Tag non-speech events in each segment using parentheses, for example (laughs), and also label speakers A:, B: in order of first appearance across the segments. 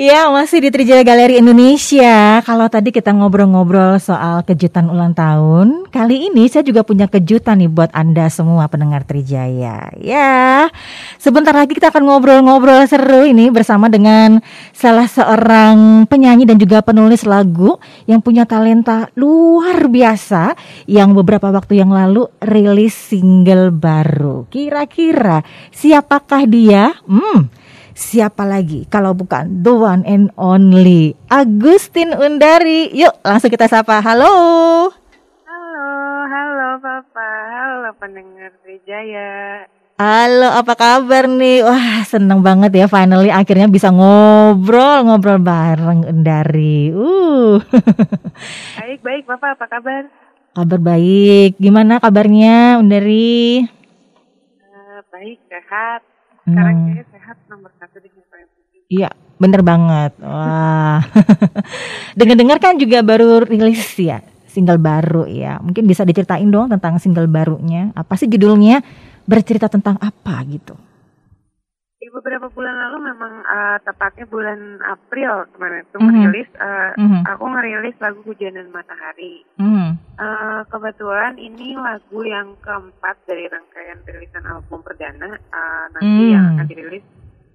A: Ya, masih di Trijaya Galeri Indonesia. Kalau tadi kita ngobrol-ngobrol soal kejutan ulang tahun, kali ini saya juga punya kejutan nih buat Anda semua pendengar Trijaya. Ya, sebentar lagi kita akan ngobrol-ngobrol seru ini bersama dengan salah seorang penyanyi dan juga penulis lagu yang punya talenta luar biasa yang beberapa waktu yang lalu rilis single baru. Kira-kira siapakah dia? Hmm, Siapa lagi kalau bukan the one and only Agustin Undari. Yuk langsung kita sapa. Halo.
B: Halo, halo Papa, halo pendengar Wijaya.
A: Halo, apa kabar nih? Wah, seneng banget ya finally akhirnya bisa ngobrol-ngobrol bareng Undari. Uh. (laughs)
B: baik, baik Bapak, apa kabar?
A: Kabar baik. Gimana kabarnya Undari?
B: Uh, baik, sehat. Sekarang hmm. sehat nomor
A: Iya, bener banget. Wah, (laughs) dengar-dengar kan juga baru rilis ya single baru ya. Mungkin bisa diceritain dong tentang single barunya. Apa sih judulnya? Bercerita tentang apa gitu?
B: beberapa bulan lalu memang uh, tepatnya bulan April kemarin itu mm -hmm. ngerilis uh, mm -hmm. aku ngerilis lagu Hujan dan Matahari. Mm -hmm. uh, kebetulan ini lagu yang keempat dari rangkaian rilisan album perdana uh, nanti mm. yang akan dirilis.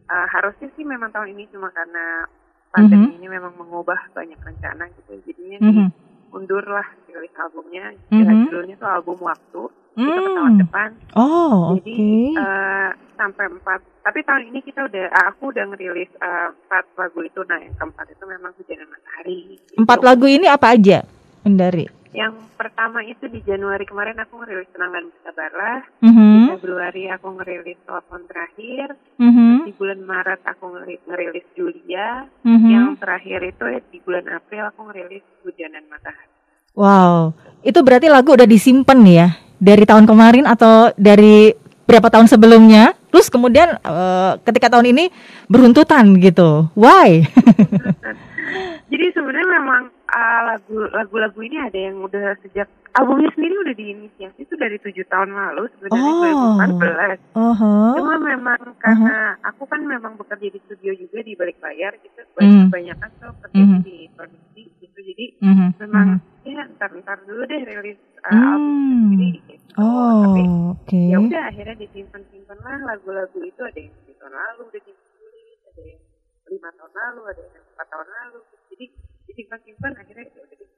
B: Uh, harusnya sih memang tahun ini cuma karena pandemi mm -hmm. ini memang mengubah banyak rencana gitu. Jadinya mm -hmm. mundur lah rilis albumnya. Mm -hmm. Judulnya tuh album Waktu. Mm. Itu ke tahun depan.
A: Oh,
B: Jadi okay. uh, sampai empat tapi tahun ini kita udah aku udah ngerilis uh, empat lagu itu nah yang keempat itu memang hujan matahari gitu.
A: empat lagu ini apa aja dari
B: yang pertama itu di Januari kemarin aku ngerilis tenang dan bersabarlah
A: mm -hmm.
B: di Februari aku ngerilis telepon terakhir. Mm -hmm. di bulan Maret aku ngerilis, Julia. Mm -hmm. yang terakhir itu di bulan April aku ngerilis hujan dan matahari.
A: Wow. Itu berarti lagu udah disimpan ya? Dari tahun kemarin atau dari berapa tahun sebelumnya? Terus kemudian uh, ketika tahun ini beruntutan gitu. Why (laughs)
B: jadi sebenarnya memang uh, lagu lagu-lagu ini ada yang udah sejak albumnya sendiri udah diinisiasi itu dari tujuh tahun lalu sebenarnya oh. 2014 uh -huh. cuma memang karena uh -huh. aku kan memang bekerja di studio juga di balik layar gitu banyak mm. banyak kan tuh kerja mm -hmm. di produksi gitu jadi mm -hmm. memang mm -hmm. ya ntar ntar dulu deh rilis uh, mm. album sendiri gitu.
A: Oh, tapi okay.
B: ya udah akhirnya disimpan simpan lah lagu-lagu itu ada yang tujuh tahun lalu udah ditulis ada yang lima tahun lalu ada yang empat tahun lalu jadi disimpan simpan akhirnya ya udah jadi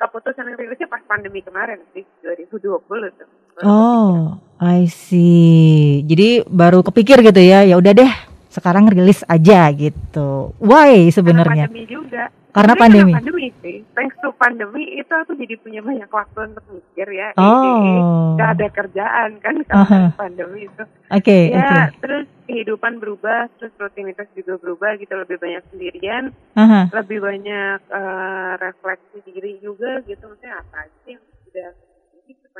B: keputusan rilisnya pas pandemi kemarin di 2020 tuh.
A: Oh, I see. Jadi baru kepikir gitu ya, ya udah deh sekarang rilis aja gitu. Why sebenarnya?
B: Pandemi juga.
A: Karena pandemi.
B: Karena pandemi sih. Thanks to pandemi itu aku jadi punya banyak waktu untuk mikir ya.
A: Oh.
B: Gak ada kerjaan kan karena uh -huh. pandemi itu.
A: Oke. Okay,
B: ya
A: okay.
B: terus kehidupan berubah, terus rutinitas juga berubah gitu lebih banyak sendirian,
A: uh -huh.
B: lebih banyak uh, refleksi diri juga gitu. Maksudnya apa sih yang sudah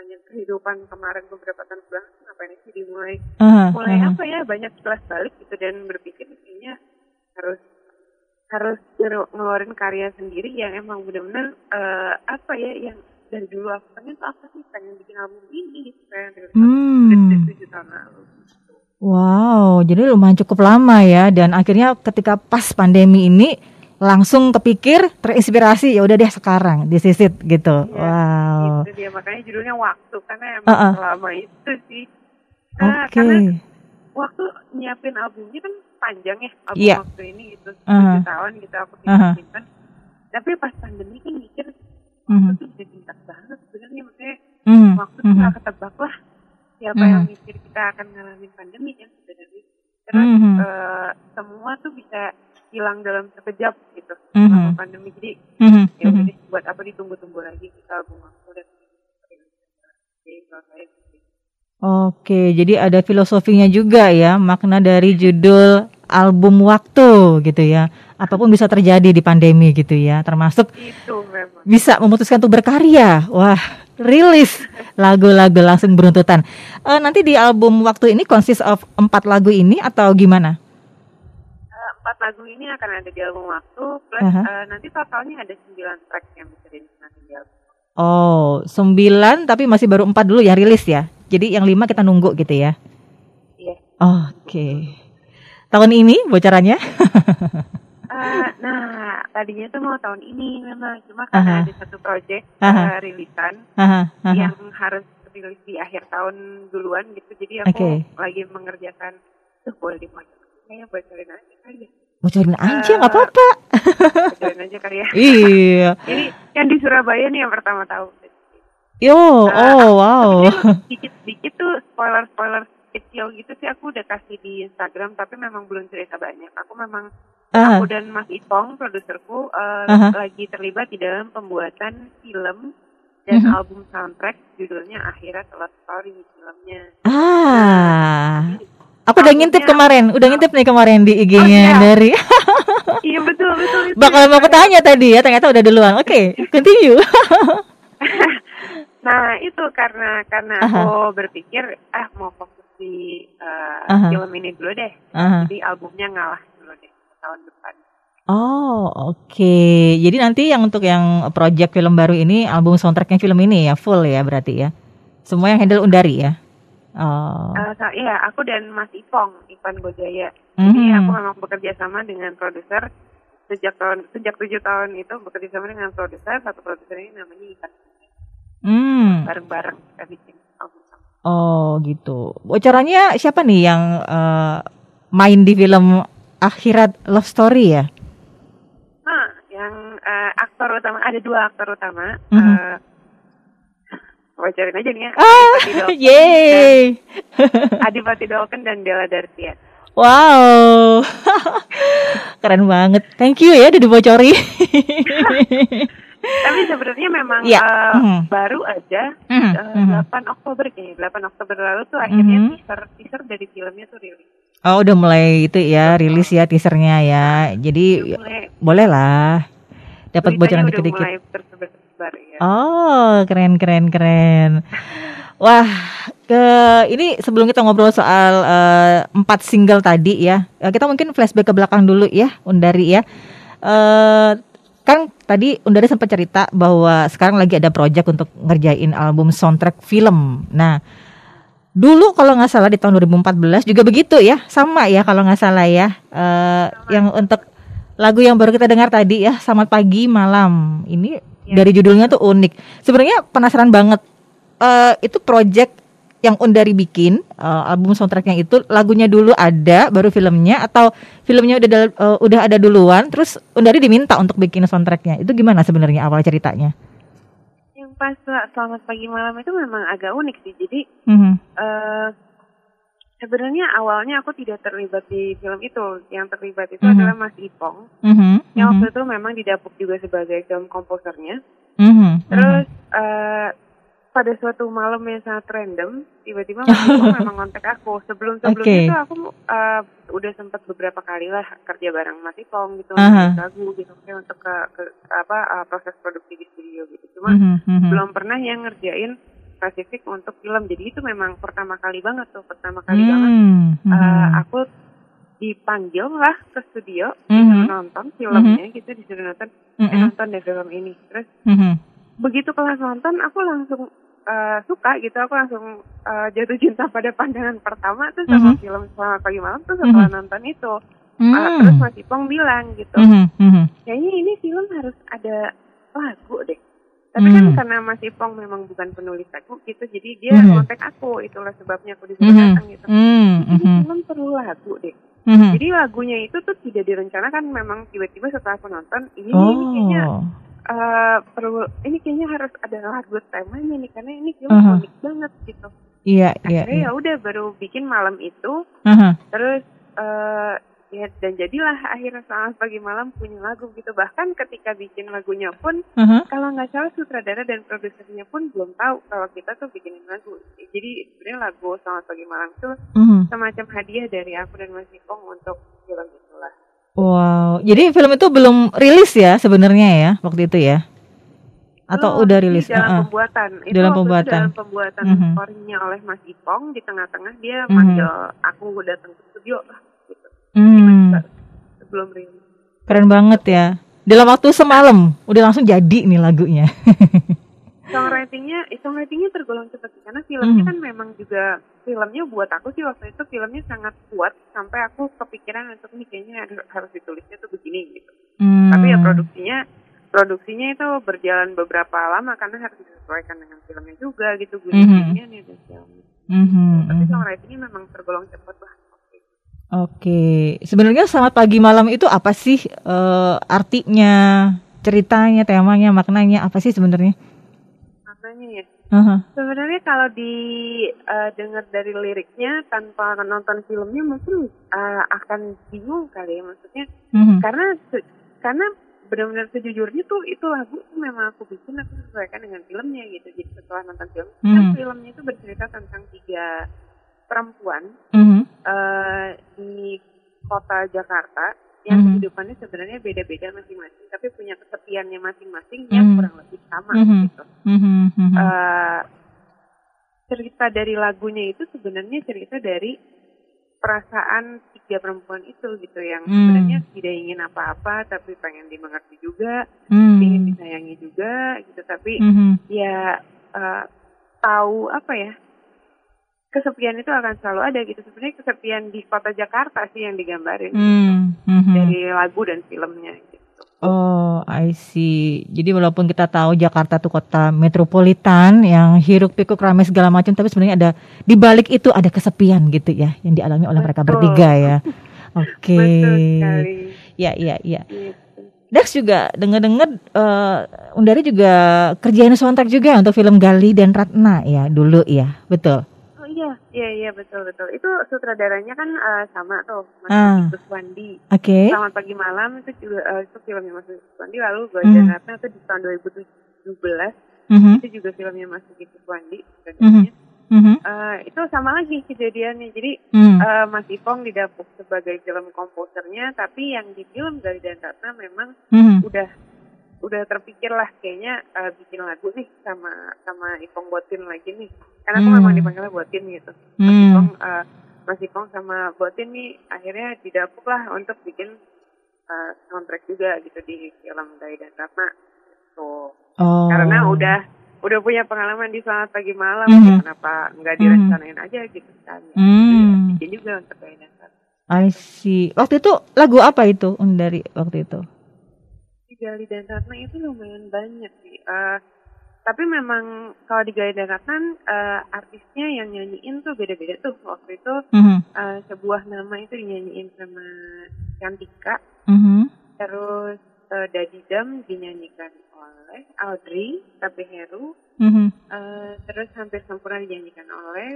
B: sepanjang kehidupan kemarin beberapa tahun belakang ngapain sih dimulai uh -huh. mulai uh -huh. apa ya banyak kelas balik gitu dan berpikir kayaknya harus harus ngeluarin karya sendiri yang emang benar-benar uh, apa ya yang dari dulu aku pengen tuh apa sih pengen bikin album ini gitu pengen hmm. tujuh tahun lalu.
A: Wow, jadi lumayan cukup lama ya dan akhirnya ketika pas pandemi ini langsung kepikir terinspirasi ya udah deh sekarang disisit gitu. Ya, wow.
B: Itu dia makanya judulnya waktu karena emang uh -uh. selama itu sih.
A: Nah. Okay.
B: waktu nyiapin albumnya kan panjang ya album
A: yeah.
B: waktu ini gitu uh-huh. tahun gitu aku simpan uh-huh. tapi pas pandemi kan mikir uh-huh. itu jadi singkat banget sebenarnya maksudnya uh-huh. waktu itu uh-huh. ketebak lah siapa uh-huh. yang mikir kita akan ngalamin pandemi kan sebenarnya terus uh-huh. uh, semua tuh bisa hilang dalam sekejap gitu uh-huh. pandemi jadi uh-huh. ya udah buat apa ditunggu-tunggu lagi kita album aku dan jadi kalau saya
A: Oke, jadi ada filosofinya juga ya, makna dari judul album waktu gitu ya. Apa pun bisa terjadi di pandemi gitu ya, termasuk
B: itu memang.
A: bisa memutuskan untuk berkarya. Wah, rilis lagu-lagu langsung beruntutan. Uh, nanti di album waktu ini consist of empat lagu ini atau gimana?
B: Lagu ini akan ada di album waktu, plus uh -huh. uh, nanti totalnya ada sembilan track yang bisa dinikmati di album.
A: Oh, sembilan tapi masih baru empat dulu yang rilis ya? Jadi yang lima kita nunggu gitu ya?
B: Iya.
A: Oke. Okay. tahun ini bocorannya?
B: uh, (laughs) nah, tadinya tuh mau tahun ini memang cuma karena uh -huh. ada satu project uh -huh. uh, rilisan uh -huh. Uh -huh. yang harus rilis di akhir tahun duluan gitu. Jadi aku okay. lagi mengerjakan tuh boleh dibocorin kayaknya bocorin aja kali ya.
A: Bocorin aja nggak uh, apa-apa.
B: Bocorin aja kali ya.
A: iya.
B: Jadi yang di Surabaya nih yang pertama tahu.
A: Yo, uh, oh wow.
B: Dikit-dikit tuh spoiler-spoiler kecil gitu sih aku udah kasih di Instagram tapi memang belum cerita banyak. Aku memang uh. aku dan Mas Ipong produserku uh, uh -huh. lagi terlibat di dalam pembuatan film dan uh mhm. -huh. album soundtrack judulnya Akhirat Love Story filmnya.
A: Ah. Aku udah ngintip kemarin, udah ngintip nih kemarin di IG-nya oh, iya. dari. (laughs)
B: iya betul betul.
A: betul Bakal mau tanya tadi ya, ternyata udah duluan. Oke, okay, continue. (laughs)
B: nah itu karena karena uh -huh. aku berpikir ah mau fokus di uh, uh -huh. film ini dulu deh. Uh -huh. Jadi albumnya ngalah dulu deh tahun depan.
A: Oh oke, okay. jadi nanti yang untuk yang project film baru ini album soundtracknya film ini ya full ya berarti ya, semua yang handle Undari ya?
B: Oh. Uh, iya, aku dan Mas Ipong, Ipan Gojaya. Mm -hmm. Jadi aku memang bekerja sama dengan produser sejak tahun sejak tujuh tahun itu bekerja sama dengan produser satu produser ini namanya Ipan. Hmm. Bareng-bareng kita bikin album.
A: Oh gitu. Bocorannya siapa nih yang uh, main di film Akhirat Love Story ya?
B: Nah, yang uh, aktor utama ada dua aktor utama. Mm -hmm. uh, bocorin aja nih ya.
A: Ah, yeay.
B: Adipati (laughs) Dolken dan Della Darcia.
A: Wow, (laughs) keren banget. Thank you ya udah dibocori. (laughs)
B: Tapi sebenarnya memang ya. uh, mm. baru aja mm. uh, 8 Oktober kayaknya 8 Oktober lalu tuh akhirnya mm. teaser teaser dari filmnya tuh rilis.
A: Oh udah mulai itu ya rilis ya teasernya ya. Jadi mulai, boleh lah dapat bocoran dikit-dikit. Ya. Oh keren keren keren. Wah, ke ini sebelum kita ngobrol soal uh, empat single tadi ya, kita mungkin flashback ke belakang dulu ya, Undari ya. Uh, kan tadi Undari sempat cerita bahwa sekarang lagi ada project untuk ngerjain album soundtrack film. Nah, dulu kalau nggak salah di tahun 2014 juga begitu ya, sama ya kalau nggak salah ya, uh, yang untuk lagu yang baru kita dengar tadi ya, Selamat Pagi Malam. Ini ya. dari judulnya tuh unik. Sebenarnya penasaran banget uh, itu project yang Undari bikin uh, album soundtracknya itu lagunya dulu ada baru filmnya atau filmnya udah uh, udah ada duluan terus Undari diminta untuk bikin soundtracknya itu gimana sebenarnya awal ceritanya?
B: Yang pas selamat pagi malam itu memang agak unik sih jadi mm -hmm. uh, sebenarnya awalnya aku tidak terlibat di film itu yang terlibat itu mm -hmm. adalah Mas Ipong mm -hmm. yang waktu mm -hmm. itu memang didapuk juga sebagai film komposernya mm -hmm. terus uh, pada suatu malam yang sangat random tiba-tiba (laughs) memang kontak aku sebelum sebelumnya okay. itu aku uh, udah sempat beberapa kali lah kerja bareng Mas Ipong gitu uh -huh. lagu gitu kayak untuk ke, ke apa uh, proses produksi di studio gitu cuma. Uh -huh. belum pernah yang ngerjain spesifik untuk film jadi itu memang pertama kali banget tuh pertama kali -huh. banget uh, aku dipanggil lah ke studio uh -huh. nonton filmnya -huh. gitu disuruh nonton uh -huh. eh, nonton deh film ini terus -huh begitu kelas nonton aku langsung uh, suka gitu aku langsung uh, jatuh cinta pada pandangan pertama tuh sama mm -hmm. film Selamat Pagi Malam tuh setelah mm -hmm. nonton itu mm -hmm. uh, terus Mas Ipong bilang gitu mm -hmm. kayaknya ini film harus ada lagu tapi mm. kan karena Mas Ipong memang bukan penulis lagu gitu jadi dia mm -hmm. kontak aku itulah sebabnya aku disuruh mm -hmm. datang gitu mm -hmm. film perlu lagu deh mm -hmm. jadi lagunya itu tuh tidak direncanakan memang tiba-tiba setelah aku nonton ini, oh. ini kayaknya uh, perlu ini kayaknya harus ada lagu temanya nih karena ini film uh -huh. unik banget gitu.
A: Iya, iya.
B: Akhirnya iya. ya udah baru bikin malam itu. Uh -huh. Terus uh, ya dan jadilah akhirnya selamat pagi malam punya lagu gitu bahkan ketika bikin lagunya pun uh -huh. kalau nggak salah sutradara dan produsernya pun belum tahu kalau kita tuh bikinin lagu jadi sebenarnya lagu selamat pagi malam tuh uh -huh. semacam hadiah dari aku dan Mas Ipong untuk film itulah
A: Wow, jadi film itu belum rilis ya sebenarnya ya waktu itu ya? Atau
B: belum,
A: udah rilis?
B: Dalam uh, pembuatan. Itu
A: dalam pembuatan.
B: Dalam pembuatan uh -huh. orinya oleh Mas Ipong di tengah-tengah dia uh -huh. manggil aku datang ke studio lah. Hmm. Sebelum rilis.
A: Keren banget ya. Dalam waktu semalam udah langsung jadi nih lagunya. (laughs)
B: songwritingnya songwritingnya tergolong cepat karena filmnya hmm. kan memang juga filmnya buat aku sih waktu itu filmnya sangat kuat sampai aku kepikiran untuk nih kayaknya harus ditulisnya tuh begini gitu hmm. tapi ya produksinya produksinya itu berjalan beberapa lama karena harus disesuaikan dengan filmnya juga gitu gue mm -hmm. nih dan mm -hmm. tapi songwritingnya memang tergolong cepat lah
A: Oke, sebenarnya selamat pagi malam itu apa sih uh, artinya, ceritanya, temanya, maknanya apa sih sebenarnya?
B: Maknanya ya. Uh-huh. Sebenarnya kalau di uh, dengar dari liriknya tanpa nonton filmnya mungkin uh, akan bingung kali ya maksudnya, uh-huh. karena karena benar-benar sejujurnya tuh itu lagu itu memang aku bikin aku sesuaikan dengan filmnya gitu. Jadi setelah nonton film, uh-huh. kan filmnya itu bercerita tentang tiga perempuan mm-hmm. Uh, di kota Jakarta yang mm-hmm. kehidupannya sebenarnya beda-beda masing-masing, tapi punya kesepiannya masing-masing mm-hmm. yang kurang lebih sama mm-hmm. gitu. Mm-hmm. Uh, cerita dari lagunya itu sebenarnya cerita dari perasaan tiga perempuan itu gitu yang mm. sebenarnya tidak ingin apa-apa tapi pengen dimengerti juga, mm. ingin disayangi juga gitu tapi mm-hmm. ya uh, tahu apa ya kesepian itu akan selalu ada gitu sebenarnya kesepian di kota Jakarta sih yang digambarin hmm, gitu. hmm. dari lagu dan filmnya gitu.
A: Oh, I see. Jadi walaupun kita tahu Jakarta itu kota metropolitan yang hiruk pikuk ramai segala macam, tapi sebenarnya ada di balik itu ada kesepian gitu ya yang dialami oleh Betul. mereka bertiga ya. (laughs) Oke. Okay. Ya, ya, ya. Gitu. Dex juga dengar-dengar uh, Undari juga kerjain soundtrack juga untuk film Gali dan Ratna ya dulu ya, betul?
B: Iya, iya, iya betul betul. Itu sutradaranya kan uh, sama tuh, Mas uh. Wandi.
A: Oke. Okay.
B: Selamat pagi malam itu juga uh, itu filmnya Mas Wandi lalu gue mm. Ratna itu di tahun 2017. Mm -hmm. Itu juga filmnya Mas Wandi. Mm -hmm. Mm -hmm. uh, itu sama lagi kejadiannya. Jadi mm. uh, Mas Ipong didapuk sebagai film komposernya, tapi yang di film dari dan Ratna memang mm -hmm. udah udah terpikir lah kayaknya uh, bikin lagu nih sama sama Ipong Botin lagi nih karena aku hmm. memang dipanggilnya Botin gitu hmm. Mas Ipong uh, Mas Ipong sama Botin nih akhirnya didapuk lah untuk bikin uh, soundtrack juga gitu di film Dai dan Ratna gitu oh. karena udah udah punya pengalaman di Selamat Pagi Malam mm -hmm. kenapa nggak hmm. direncanain mm -hmm. aja gitu kan mm. bikin juga untuk Dai dan Ratna
A: I see waktu itu lagu apa itu dari waktu itu
B: Gali dan Ratna itu lumayan banyak sih. Uh, tapi memang kalau di Gali dan Ratna uh, artisnya yang nyanyiin tuh beda-beda tuh. Waktu itu mm-hmm. uh, sebuah nama itu dinyanyiin sama Cantika. Mm-hmm. Terus uh, Dadidam dinyanyikan oleh Audrey tapi Heru. Mm-hmm. Uh, terus hampir sempurna dinyanyikan oleh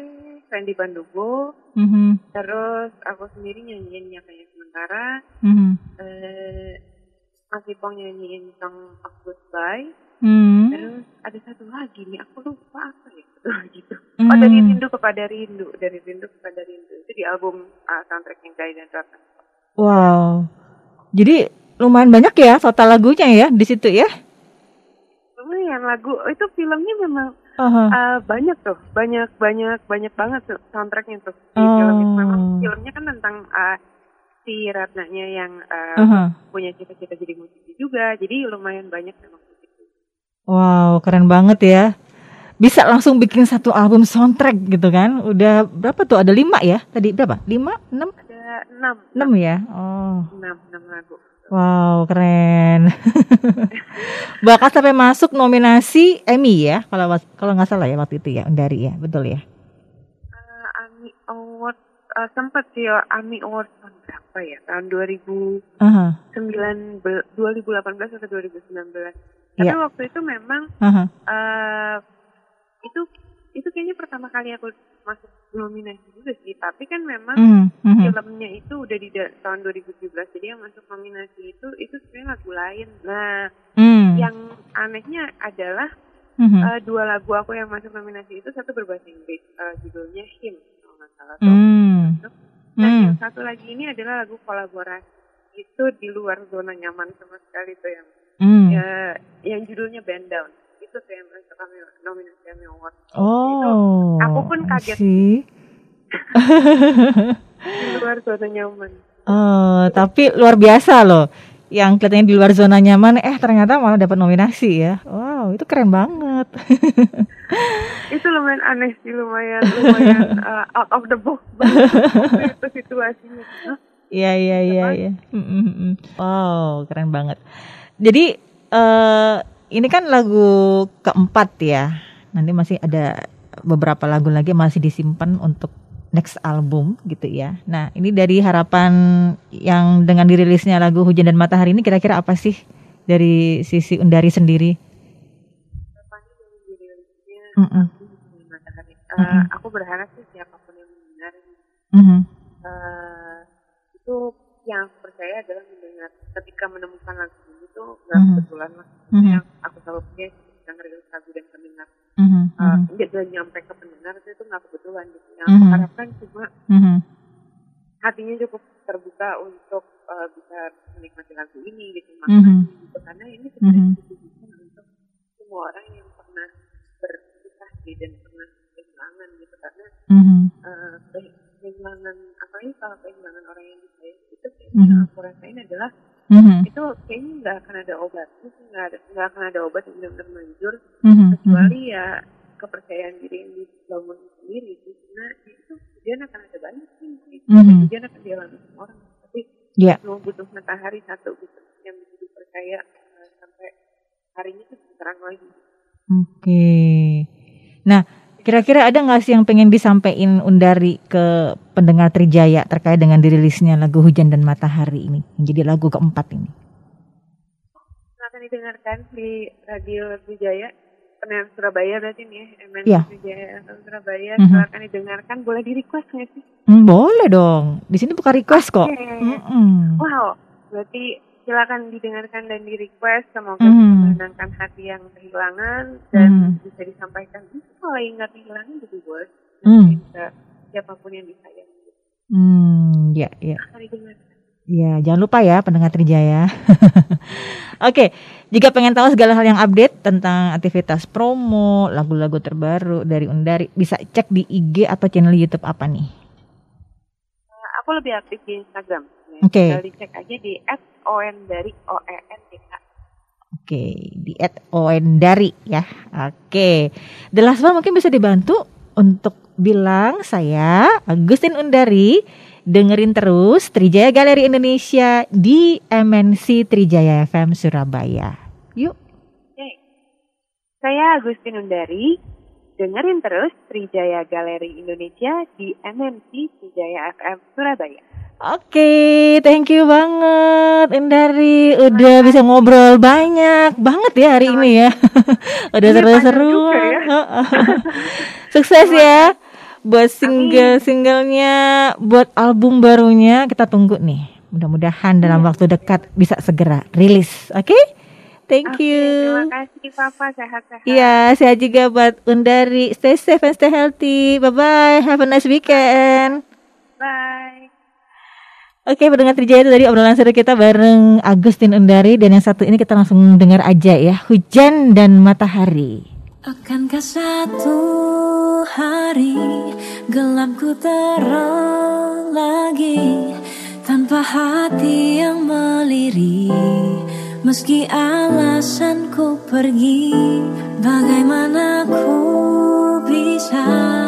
B: Sandy Bandugo. Mm-hmm. Terus aku sendiri nyanyiinnya kayak sementara. Mm-hmm. Uh, Mas Ipong nyanyiin Song of Goodbye. Hmm. Terus ada satu lagi nih, aku lupa apa ya (laughs) gitu. Hmm. Oh dari rindu kepada rindu, dari rindu kepada rindu itu di album uh, soundtrack yang Guy dan Ratna.
A: Wow, jadi lumayan banyak ya total lagunya ya di situ ya?
B: Lumayan lagu itu filmnya memang uh-huh. uh, banyak tuh, banyak banyak banyak banget tuh soundtracknya tuh di oh. film itu. Memang filmnya kan tentang uh, si Ratnanya yang uh, uh-huh. punya cita-cita jadi musisi juga. Jadi lumayan banyak memang musisi.
A: Wow, keren banget ya. Bisa langsung bikin satu album soundtrack gitu kan? Udah berapa tuh? Ada lima ya? Tadi berapa? Lima? Enam?
B: Ada enam.
A: Enam ya? Oh.
B: Enam, enam lagu.
A: Wow, keren. (laughs) Bahkan sampai masuk nominasi Emmy ya, kalau kalau nggak salah ya waktu itu ya, dari ya, betul ya?
B: Uh, Emmy Award uh, sempat sih ya, Emmy Award tahun berapa ya? Tahun 2000 uh-huh. 9 2018 atau 2019. Tapi yeah. waktu itu memang uh-huh. uh, itu itu kayaknya pertama kali aku masuk nominasi juga sih. Tapi kan memang uh-huh. filmnya itu udah di tahun 2017. Jadi yang masuk nominasi itu itu sebenarnya lagu lain. Nah, uh-huh. yang anehnya adalah uh-huh. uh, dua lagu aku yang masuk nominasi itu satu berbahasa Inggris, uh, judulnya Him salah satu. Hmm. Dan hmm. yang satu lagi ini adalah lagu kolaborasi itu di luar zona nyaman sama sekali tuh yang hmm. ya, yang judulnya Band Down itu tuh yang masuk kami nominasi Grammy Award.
A: Oh,
B: itu aku pun kaget
A: sih. (laughs)
B: di luar zona nyaman.
A: Oh, tapi luar biasa loh. Yang kelihatannya di luar zona nyaman, eh ternyata malah dapat nominasi ya. Wow, itu keren banget. Banget. (laughs)
B: itu lumayan aneh sih, lumayan lumayan uh, (laughs) out of the box banget itu situasinya.
A: Iya iya iya iya. Wow, keren banget. Jadi uh, ini kan lagu keempat ya. Nanti masih ada beberapa lagu lagi masih disimpan untuk next album gitu ya. Nah, ini dari harapan yang dengan dirilisnya lagu Hujan dan Matahari ini kira-kira apa sih dari sisi Undari sendiri?
B: Mm -mm. Uh, aku berharap sih siapa pun yang mendengar mm -hmm. uh, itu yang aku percaya adalah mendengar ketika menemukan lagu ini tuh nggak mm -hmm. kebetulan lah. Mm -hmm. Yang aku selalu punya yang ngerilis lagu dan pendengar mm-hmm. uh, dia nyampe ke pendengar itu nggak kebetulan gitu yang mm-hmm. aku harapkan cuma mm-hmm. hatinya cukup terbuka untuk uh, bisa menikmati lagu ini gitu makanya mm-hmm. gitu karena ini sebenarnya mm-hmm. ditujukan untuk semua orang yang berpisah dan pernah kehilangan gitu karena mm-hmm. uh, kehilangan apalagi kalau kehilangan orang yang disayang itu mm-hmm. yang aku rasain adalah mm-hmm. itu kayaknya nggak akan ada obat nggak ada nggak akan ada obat yang benar-benar manjur mm-hmm. kecuali ya kepercayaan diri yang dibangun sendiri karena itu dia akan ada banyak sih mm-hmm. dia akan dialami semua orang tapi yeah. cuma butuh matahari satu gitu yang bisa dipercaya uh, sampai harinya tuh terang lagi oke
A: okay. Nah Kira-kira ada nggak sih yang pengen disampaikan Undari ke pendengar Trijaya terkait dengan dirilisnya lagu Hujan dan Matahari ini, menjadi lagu keempat ini?
B: Akan didengarkan di radio Trijaya, pendengar Surabaya berarti nih ya, MN
A: ya.
B: Trijaya Surabaya, mm -hmm. silakan didengarkan. Boleh di request nggak sih?
A: Mm, boleh dong, di sini bukan request kok. Okay.
B: Mm -mm. Wow, berarti silakan didengarkan dan di request semoga mm. bisa menenangkan hati yang kehilangan dan mm. bisa disampaikan itu kalau yang nggak kehilangan jadi boleh mm. bisa siapa pun yang disayang
A: hmm ya ya Ya, jangan lupa ya pendengar Trijaya. (laughs) Oke, jika pengen tahu segala hal yang update tentang aktivitas promo, lagu-lagu terbaru dari Undari, bisa cek di IG atau channel YouTube apa nih?
B: Uh, aku lebih aktif di Instagram.
A: Oke. Okay.
B: Dicek aja di @on dari O E N D K.
A: Oke, di @on dari ya. Oke. The last one mungkin bisa dibantu untuk bilang saya Agustin Undari dengerin terus Trijaya Galeri Indonesia di MNC Trijaya FM Surabaya. Yuk. Oke.
B: Saya Agustin Undari, dengerin terus Trijaya Galeri Indonesia di MNC Trijaya FM Surabaya.
A: Oke, okay, thank you banget Indari. Udah bisa ngobrol banyak banget ya hari ini ya. (laughs) Udah iya, seru-seru. Ya. (laughs) Sukses ya buat single-singlenya, buat album barunya kita tunggu nih. Mudah-mudahan dalam iya. waktu dekat bisa segera rilis. Oke? Okay? Thank okay, you.
B: Terima kasih Papa, sehat-sehat.
A: Iya, sehat juga buat Undari. Stay safe and stay healthy. Bye bye. Have a nice weekend.
B: Bye.
A: Oke, pendengar Trijaya itu tadi obrolan seru kita bareng Agustin Undari dan yang satu ini kita langsung dengar aja ya, Hujan dan Matahari.
C: Akankah satu hari gelapku terang lagi tanpa hati yang melirik meski alasanku pergi bagaimana ku bisa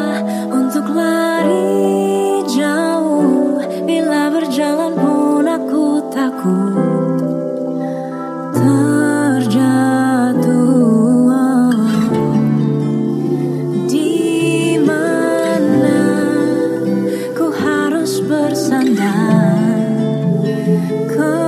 C: Oh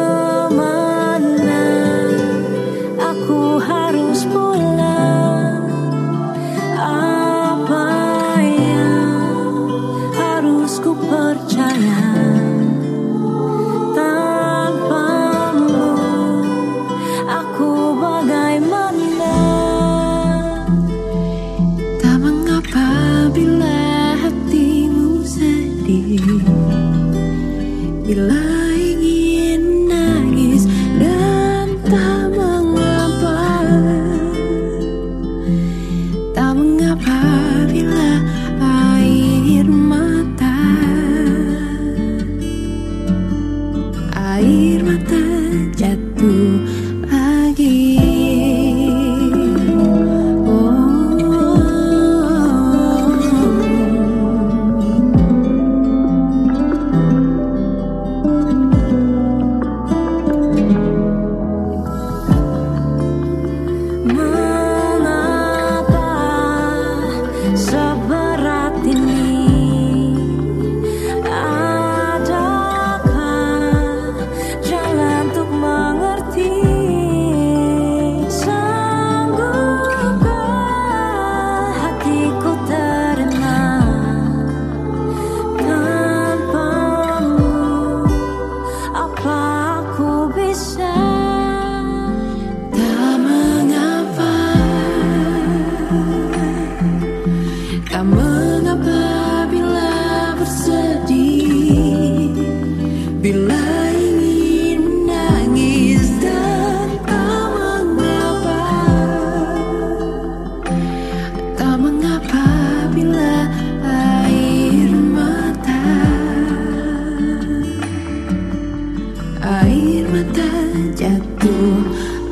D: air mata jatuh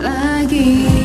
D: lagi.